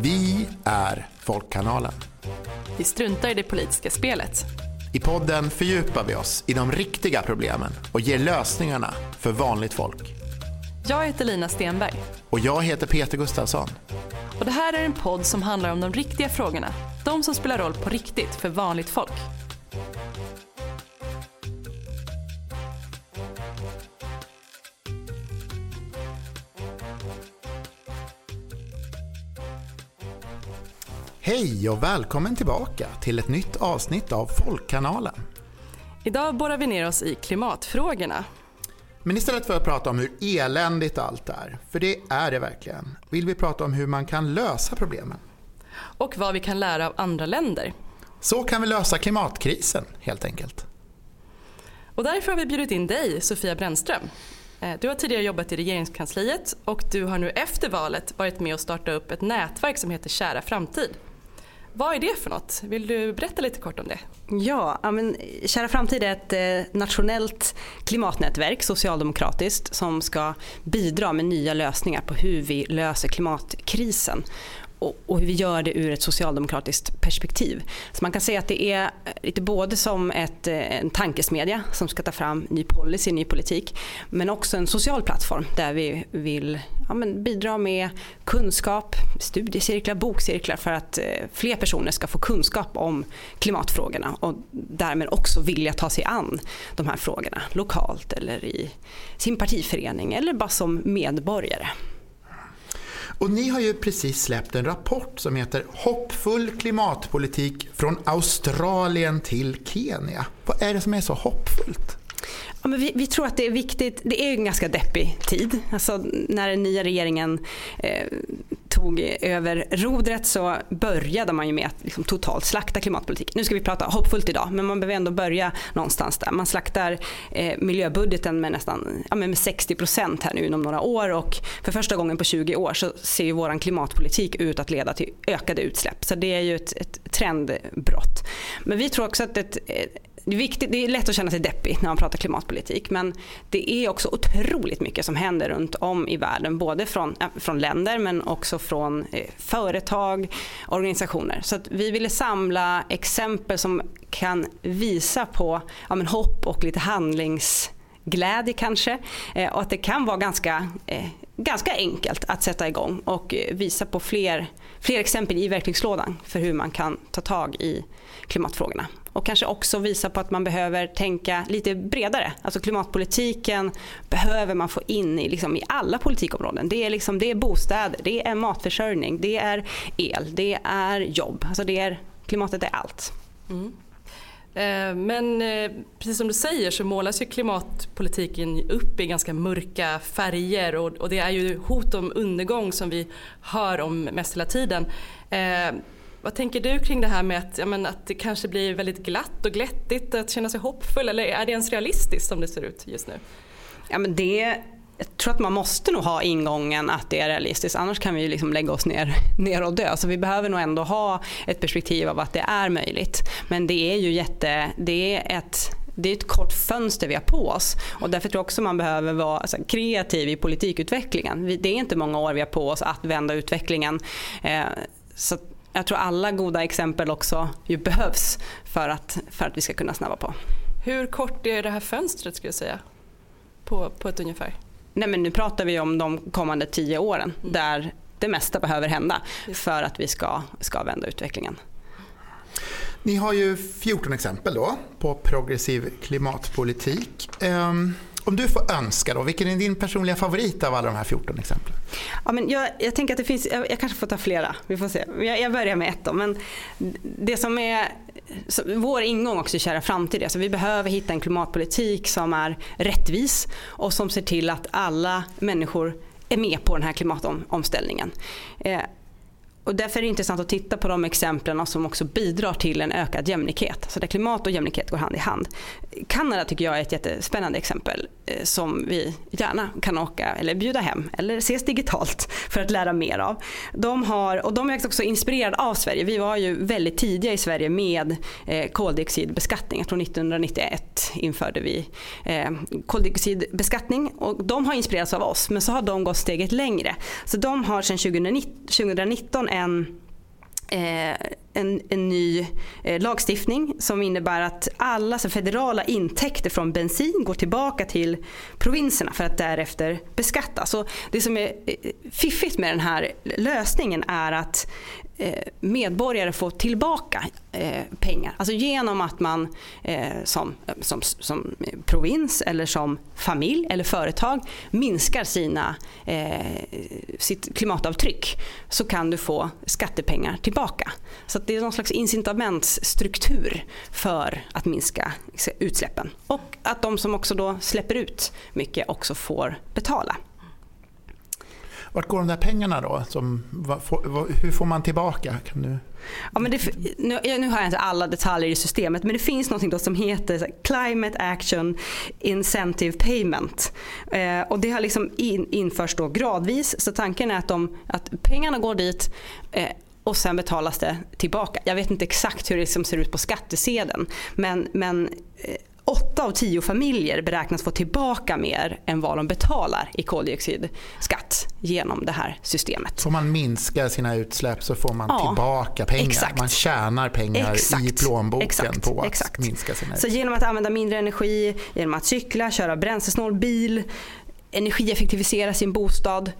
Vi är Folkkanalen. Vi struntar i det politiska spelet. I podden fördjupar vi oss i de riktiga problemen och ger lösningarna för vanligt folk. Jag heter Lina Stenberg. Och jag heter Peter Gustafsson. Och det här är en podd som handlar om de riktiga frågorna. De som spelar roll på riktigt för vanligt folk. Hej och välkommen tillbaka till ett nytt avsnitt av Folkkanalen. Idag borrar vi ner oss i klimatfrågorna. Men istället för att prata om hur eländigt allt är, för det är det verkligen, vill vi prata om hur man kan lösa problemen. Och vad vi kan lära av andra länder. Så kan vi lösa klimatkrisen helt enkelt. Och därför har vi bjudit in dig, Sofia Brännström. Eh, du har tidigare jobbat i regeringskansliet och du har nu efter valet varit med och startat upp ett nätverk som heter Kära framtid. Vad är det för något? Vill du berätta lite kort om det? Ja, men Kära framtid är ett eh, nationellt klimatnätverk, socialdemokratiskt, som ska bidra med nya lösningar på hur vi löser klimatkrisen och, och, hur vi gör det ur ett socialdemokratiskt perspektiv. Så man kan säga att det är lite både som ett, eh, en tankesmedja som ska ta fram ny policy, ny politik, men också en social plattform där vi vill ja, bidra med kunskap, studiecirklar, bokcirklar för att eh, fler personer ska få kunskap om klimatfrågorna och därmed också vilja ta sig an de här frågorna lokalt eller i sin partiförening eller bara som medborgare. Och ni har ju precis släppt en rapport som heter Hoppfull klimatpolitik från Australien till Kenya. Vad är det som är så hoppfullt? Ja, men vi, vi, tror att det är viktigt. Det är en ganska deppig tid. Alltså, när den nya regeringen eh, tog över rodret så började man ju med att liksom totalt slakta klimatpolitiken. Nu ska vi prata hoppfullt idag men man behöver ändå börja någonstans där. Man slaktar eh, miljöbudgeten med nästan ja, med 60% här nu inom några år och för första gången på 20 år så ser ju vår klimatpolitik ut att leda till ökade utsläpp. Så det är ju ett, ett trendbrott. Men vi tror också att ett, det är, viktigt, det är lätt att känna sig deppig när man pratar klimatpolitik men det är också otroligt mycket som händer runt om i världen. Både från, äh, från länder men också från eh, företag, organisationer. Så att vi ville samla exempel som kan visa på ja, men hopp och lite handlingsglädje kanske. Eh, och att det kan vara ganska, eh, ganska enkelt att sätta igång och eh, visa på fler, fler exempel i verktygslådan för hur man kan ta tag i klimatfrågorna. Och kanske också visa på att man behöver tänka lite bredare. Alltså klimatpolitiken behöver man få in i, liksom, i alla politikområden. Det är, liksom, det är bostäder, det är matförsörjning, det är el, det är jobb. Alltså det är, klimatet är allt. Mm. Eh, men eh, precis som du säger så målas ju klimatpolitiken upp i ganska mörka färger och det är ju hot om undergång som vi hör om mest hela tiden. Eh, vad tänker du kring det här med att, ja, men, att det kanske blir väldigt glatt och glättigt att känna sig hoppfull eller är det ens realistiskt som det ser ut just nu? Ja, men det, jag tror att man måste nog ha ingången att det är realistiskt annars kan vi liksom lägga oss ner, ner och dö. Så vi behöver nog ändå ha ett perspektiv av att det är möjligt. Men det är ju jätte, det är ett det är ett kort fönster vi har på oss och därför tror jag också man behöver vara alltså, kreativ i politikutvecklingen. Det är inte många år vi har på oss att vända utvecklingen. Eh, så jag tror alla goda exempel också ju behövs för att, för att vi ska kunna snabba på. Hur kort är det här fönstret skulle jag säga? På, på ett ungefär? Nej men nu pratar vi om de kommande tio åren mm. där det mesta behöver hända för att vi ska, ska vända utvecklingen. Ni har ju 14 exempel då på progressiv klimatpolitik. Um, om du får önska då, vilken är din personliga favorit av alla de här 14 exemplen? Ja, men jag, jag tänker att det finns, jag, jag, kanske får ta flera, vi får se. Jag, jag börjar med ett då. Men det som är så, vår ingång också i Kära framtid, är alltså vi behöver hitta en klimatpolitik som är rättvis och som ser till att alla människor är med på den här klimatomställningen. Eh, och därför är det intressant att titta på de exemplen som också bidrar till en ökad jämlikhet. Så där klimat och jämlikhet går hand i hand. Kanada tycker jag är ett jättespännande exempel eh, som vi gärna kan åka eller bjuda hem eller ses digitalt för att lära mer av. De, har, och de är också inspirerade av Sverige. Vi var ju väldigt tidiga i Sverige med eh, koldioxidbeskattning. Jag tror 1991 införde vi eh, koldioxidbeskattning och de har inspirerats av oss men så har de gått steget längre. Så de har sedan 2019 en Eh, en, en, ny eh, lagstiftning som innebär att alla så federala intäkter från bensin går tillbaka till provinserna för att därefter beskattas. Det som är eh, fiffigt med den här lösningen är att Eh, medborgare får tillbaka eh. Alltså genom att man eh, som, som, som provins eller som familj eller företag minskar sina, eh, sitt klimatavtryck så kan du få skattepengar tillbaka. Så det är någon slags incitamentsstruktur för att minska utsläppen. Och att de som också då släpper ut mycket också får betala. Vart går de där pengarna då? Som, hur får man tillbaka? Kan du... Ja, men det, nu, nu, har jag inte alla detaljer i systemet men det finns något då som heter Climate Action Incentive Payment. Eh, och det har liksom in, införts då gradvis så tanken är att, de, att pengarna går dit eh, och sen betalas det tillbaka. Jag vet inte exakt hur det liksom ser ut på skattesedeln men, men eh, åtta av tio familjer beräknas få tillbaka mer än vad de betalar i koldioxidskatt genom det här systemet. Får man minska sina utsläpp så får man ja, tillbaka pengar. Exakt. Man tjänar pengar exakt. i plånboken exakt. på att exakt. minska sina utsläpp. Så genom att använda mindre energi, genom att cykla, köra bränslesnål bil, energieffektivisera sin bostad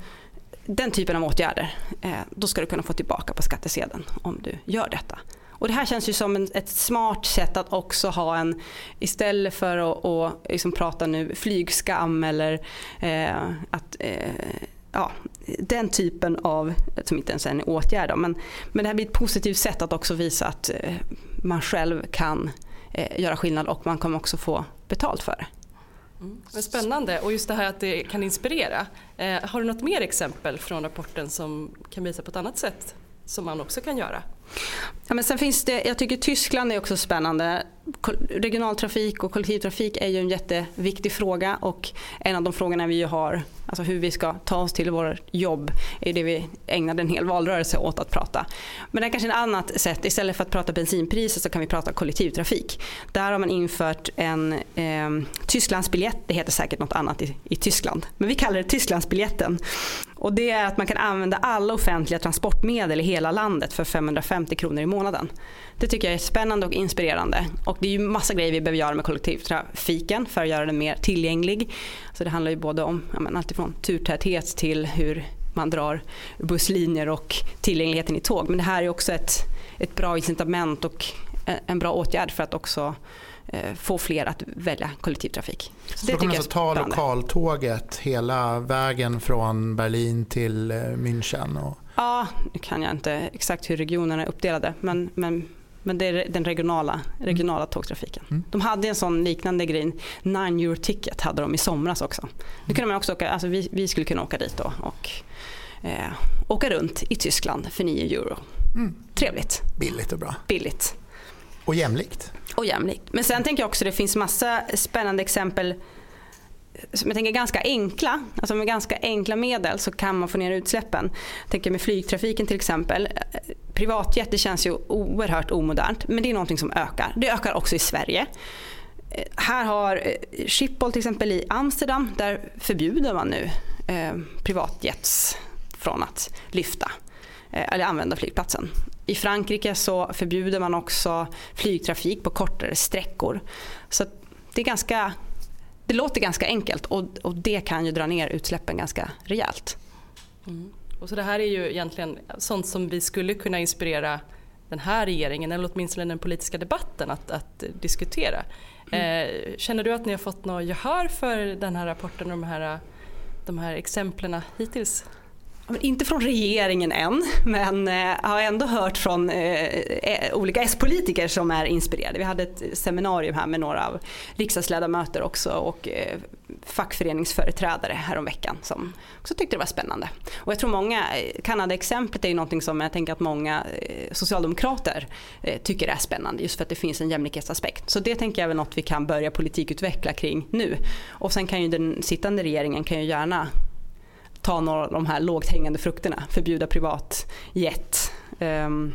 den typen av åtgärder, eh, då ska du kunna få tillbaka på skattesedeln om du gör detta. Och det här känns ju som en, ett smart sätt att också ha en, istället för att och liksom prata nu flygskam eller eh, att eh, ja, den typen av, som inte ens är en åtgärd, men, men det här blir ett positivt sätt att också visa att eh, man själv kan eh, göra skillnad och man kommer också få betalt för det. Mm. Spännande och just det här att det kan inspirera. Eh, har du något mer exempel från rapporten som kan visa på ett annat sätt som man också kan göra? Ja, men sen finns det, jag tycker Tyskland är också spännande. Regionaltrafik och kollektivtrafik är ju en jätteviktig fråga och en av de frågorna vi har, alltså hur vi ska ta oss till vårt jobb, är det vi ägnade en hel valrörelse åt att prata. Men det är kanske ett annat sätt, istället för att prata bensinpriser så kan vi prata kollektivtrafik. Där har man infört en eh, Tysklandsbiljett, det heter säkert något annat i, i Tyskland, men vi kallar det Tysklandsbiljetten. Och det är att man kan använda alla offentliga transportmedel i hela landet för 550 kronor i månaden. Det tycker jag är spännande och inspirerande. Och det är ju massa grejer vi behöver göra med kollektivtrafiken för att göra den mer tillgänglig. Så det handlar ju både om ja, alltifrån turtäthet till hur man drar busslinjer och tillgängligheten i tåg. Men det här är också ett, ett bra incitament och en bra åtgärd för att också Eh, få fler att välja kollektivtrafik. Så, så då kan man alltså ta lokaltåget hela vägen från Berlin till eh, München? Och... Ja, nu kan jag inte exakt hur regionerna är uppdelade men, men, men det är den regionala, regionala mm. tågtrafiken. Mm. De hade en sån liknande grej, 9 euro ticket hade de i somras också. Nu kunde man också åka, alltså vi, vi skulle kunna åka dit då och eh, åka runt i Tyskland för 9 euro. Mm. Trevligt. Billigt och bra. Billigt. Och jämlikt. Och jämlikt. Men sen tänker jag också det finns massa spännande exempel som jag tänker ganska enkla, alltså med ganska enkla medel så kan man få ner utsläppen. Jag tänker med flygtrafiken till exempel. Privatjet det känns ju oerhört omodernt men det är någonting som ökar. Det ökar också i Sverige. Här har eh, Schiphol till exempel i Amsterdam, där förbjuder man nu eh, privatjets från att lyfta eh, eller använda flygplatsen. I Frankrike så förbjuder man också flygtrafik på kortare sträckor. Så det, är ganska, det låter ganska enkelt och, och det kan ju dra ner utsläppen ganska rejält. Mm. Och så det här är ju egentligen sånt som vi skulle kunna inspirera den här regeringen eller åtminstone den politiska debatten att, att diskutera. Mm. Eh, känner du att ni har fått något gehör för den här rapporten och de här, de här exemplen hittills? Inte från regeringen än, men eh, jag har ändå hört från eh, eh, olika S-politiker som är inspirerade. Vi hade ett seminarium här med några av riksdagsledamöter också och fackföreningsföreträdare häromveckan som också tyckte det var spännande. Och jag tror många, Kanada-exemplet är ju någonting som jag tänker att många socialdemokrater tycker är spännande just för att det finns en jämlikhetsaspekt. Så det tänker jag är något vi kan börja politikutveckla kring nu. Och sen kan ju den sittande regeringen kan ju gärna ta några av de här lågt hängande frukterna, förbjuda privat jet, um,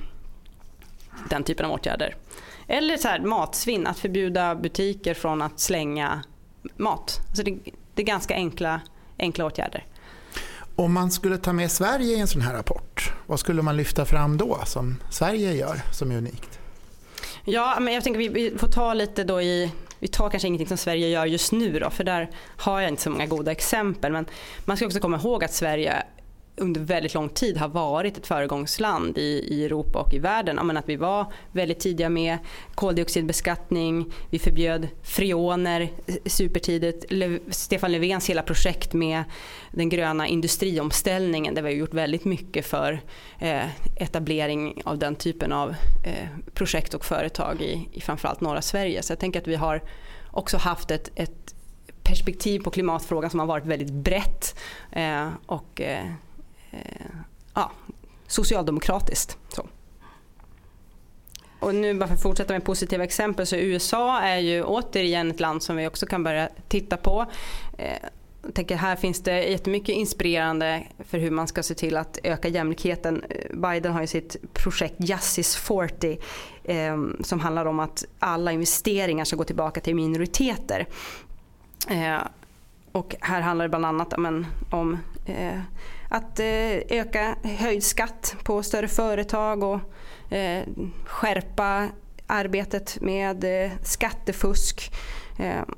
den typen av åtgärder. Eller så här, matsvinn, att förbjuda butiker från att slänga mat. Alltså det, det är ganska enkla, enkla åtgärder. Om man skulle ta med Sverige i en sån här rapport, vad skulle man lyfta fram då som Sverige gör som är unikt? Ja, men jag tänker vi får ta lite då i vi tar kanske ingenting som Sverige gör just nu då, för där har jag inte så många goda exempel. Men man ska också komma ihåg att Sverige under väldigt lång tid har varit ett föregångsland i, i Europa och i världen. Men att vi var väldigt tidiga med koldioxidbeskattning, vi förbjöd freoner supertidigt. Stefan Löfvens hela projekt med den gröna industriomställningen där vi har gjort väldigt mycket för eh, etablering av den typen av eh, projekt och företag i, i framförallt norra Sverige. Så jag tänker att vi har också haft ett, ett perspektiv på klimatfrågan som har varit väldigt brett. Eh, och eh, Eh, ja, socialdemokratiskt. Så. Och nu bara för att fortsätta med positiva exempel så USA är ju återigen ett land som vi också kan börja titta på. Eh, jag tänker här finns det jättemycket inspirerande för hur man ska se till att öka jämlikheten. Eh, Biden har ju sitt projekt Justice 40 eh, som handlar om att alla investeringar ska gå tillbaka till minoriteter. Eh, och här handlar det bland annat men, om eh, att eh, öka höjd skatt på större företag och eh, skärpa arbetet med eh, skattefusk.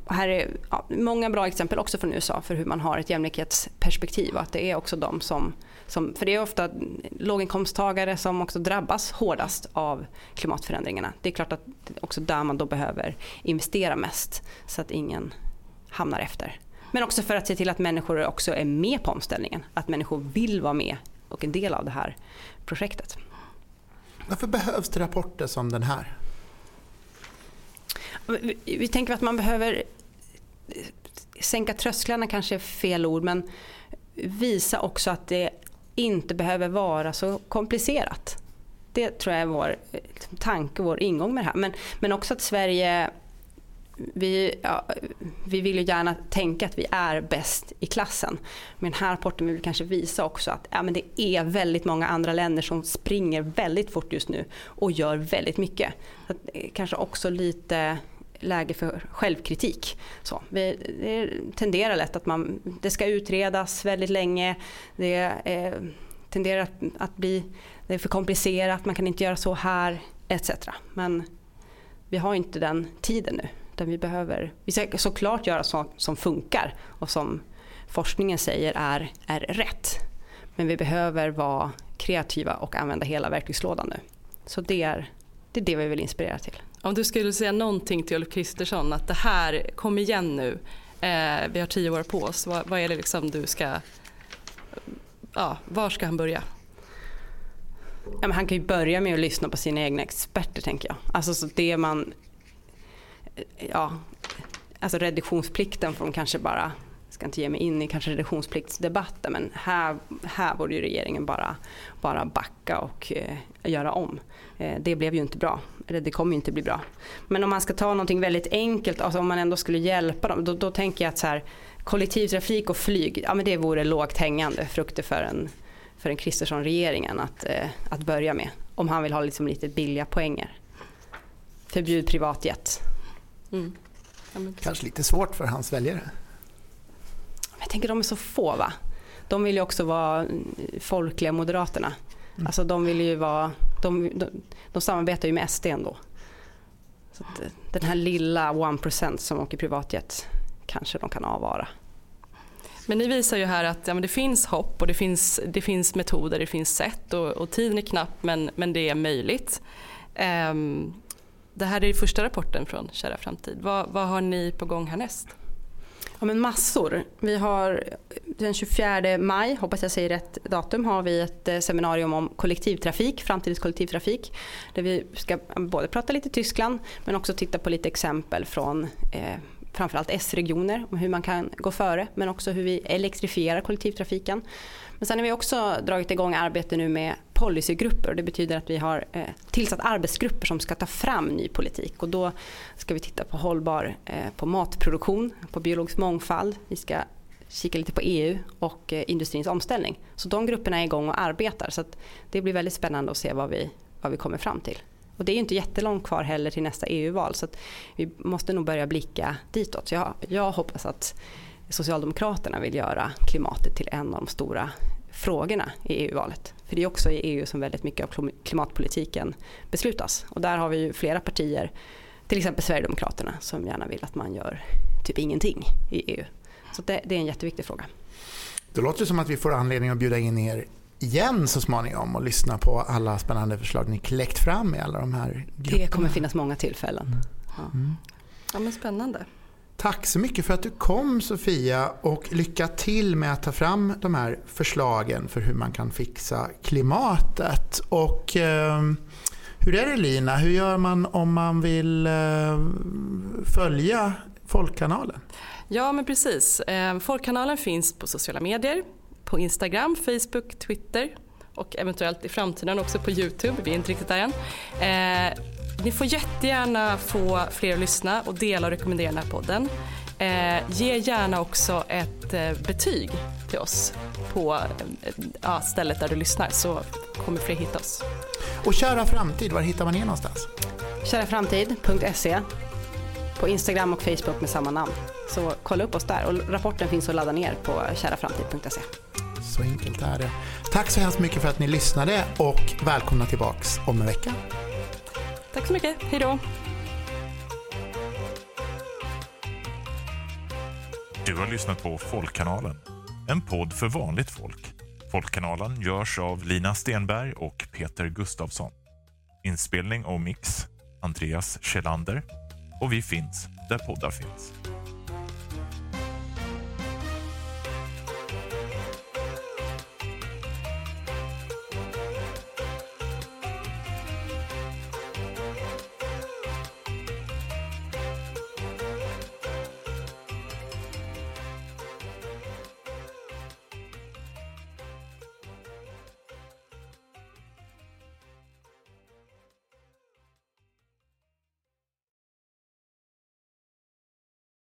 Här är många bra exempel också från USA för hur man har ett jämlikhetsperspektiv och att det är också de som, som för det är ofta låginkomsttagare som också drabbas hårdast av klimatförändringarna. Det är klart att det är också där man då behöver investera mest så att ingen hamnar efter. Men också för att se till att människor också är med på omställningen. Att människor vill vara med och en del av det här projektet. Varför behövs det rapporter som den här? Vi, vi tänker att man behöver sänka trösklarna kanske är fel ord men visa också att det inte behöver vara så komplicerat. Det tror jag är vår tanke, vår ingång med det här. Men, men också att Sverige vi, ja, vi vill ju gärna tänka att vi är bäst i klassen. Men den här rapporten vill kanske visa också att ja, men det är väldigt många andra länder som springer väldigt fort just nu och gör väldigt mycket. Så kanske också lite läge för självkritik. Så, vi, det tenderar lätt att man, det ska utredas väldigt länge. Det eh, tenderar att, att bli det är för komplicerat, man kan inte göra så här etc. Men vi har inte den tiden nu. Utan vi behöver vi ska såklart göra sånt som funkar och som forskningen säger är, är rätt. Men vi behöver vara kreativa och använda hela verktygslådan nu. Så det är, det är det vi vill inspirera till. Om du skulle säga någonting till Ulf Kristersson att det här, kom igen nu, eh, vi har tio år på oss. Vad, vad, är det liksom du ska, ja, var ska han börja? Ja, han kan ju börja med att lyssna på sina egna experter tänker jag. Alltså så det man ja, alltså reduktionsplikten får de kanske bara, jag ska inte ge mig in i kanske reduktionspliktsdebatten men här, här borde ju regeringen bara, bara backa och eh, göra om. Eh, det blev ju inte bra, eller det kommer ju inte bli bra. Men om man ska ta någonting väldigt enkelt, alltså om man ändå skulle hjälpa dem, då, då tänker jag att så här, kollektivtrafik och flyg, ja men det vore lågt hängande frukter för en, för en Kristersson-regeringen att, eh, att börja med. Om han vill ha liksom lite billiga poänger. Förbjud privatjet. Mm. Kanske lite svårt för hans väljare. Jag tänker de är så få va? De vill ju också vara folkliga moderaterna. Mm. Alltså de vill ju vara, de, de, de samarbetar ju med SD ändå. Så att, den här lilla 1% som åker privatjet kanske de kan avvara. Men ni visar ju här att ja, det finns hopp och det finns, det finns metoder, det finns sätt och, och tiden är knapp men, men det är möjligt. Um, det här är första rapporten från Kära framtid. Vad, vad har ni på gång härnäst? Ja, men massor. Vi har den 24 maj, hoppas jag säger rätt datum, har vi ett eh, seminarium om kollektivtrafik, framtidens kollektivtrafik. Där vi ska både prata lite Tyskland men också titta på lite exempel från eh, framförallt S-regioner om hur man kan gå före men också hur vi elektrifierar kollektivtrafiken. Men sen har vi också dragit igång arbete nu med policygrupper och det betyder att vi har eh, tillsatt arbetsgrupper som ska ta fram ny politik och då ska vi titta på hållbar, eh, på matproduktion, på biologisk mångfald, vi ska kika lite på EU och eh, industrins omställning. Så de grupperna är igång och arbetar så det blir väldigt spännande att se vad vi, vad vi kommer fram till. Och det är inte jättelångt kvar heller till nästa EU-val så vi måste nog börja blicka ditåt. Så jag, jag hoppas att Socialdemokraterna vill göra klimatet till en av de stora frågorna i EU-valet. För det är också i EU som väldigt mycket av klimatpolitiken beslutas. Och där har vi ju flera partier, till exempel Sverigedemokraterna, som gärna vill att man gör typ ingenting i EU. Så det, det är en jätteviktig fråga. Det låter som att vi får anledning att bjuda in er igen så småningom och lyssna på alla spännande förslag ni kläckt fram i alla de här grupperna. Det kommer finnas många tillfällen. Ja. Mm. ja men spännande. Tack så mycket för att du kom Sofia och lycka till med att ta fram de här förslagen för hur man kan fixa klimatet. Och eh, hur är det Lina, hur gör man om man vill eh, följa Folkkanalen? Ja men precis. Eh, Folkkanalen finns på sociala medier, på Instagram, Facebook, Twitter och eventuellt i framtiden också på Youtube. Vi är inte riktigt där än. Eh, ni får jättegärna få fler att lyssna och dela och rekommendera den här podden. Eh, ge gärna också ett eh, betyg till oss på eh, ja, stället där du lyssnar så kommer fler hitta oss. Och Kära Framtid, var hittar man er någonstans? Käraframtid.se på Instagram och Facebook med samma namn. Så kolla upp oss där och rapporten finns att ladda ner på käraframtid.se. Så enkelt är det. Tack så hemskt mycket för att ni lyssnade och välkomna tillbaks om en vecka. Tack så mycket. Hej då. Du har lyssnat på Folkkanalen, en podd för vanligt folk. Folkkanalen görs av Lina Stenberg och Peter Gustavsson. Inspelning och mix Andreas Kjellander och vi finns där poddar finns.